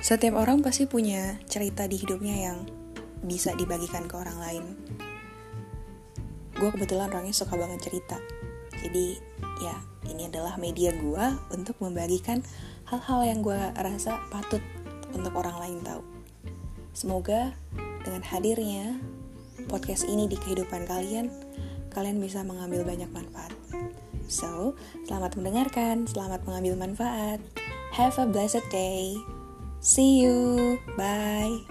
Setiap orang pasti punya cerita di hidupnya yang bisa dibagikan ke orang lain. Gue kebetulan orangnya suka banget cerita. Jadi ya ini adalah media gue untuk membagikan hal-hal yang gue rasa patut untuk orang lain tahu. Semoga dengan hadirnya podcast ini di kehidupan kalian, kalian bisa mengambil banyak manfaat. So, selamat mendengarkan, selamat mengambil manfaat. Have a blessed day. See you. Bye.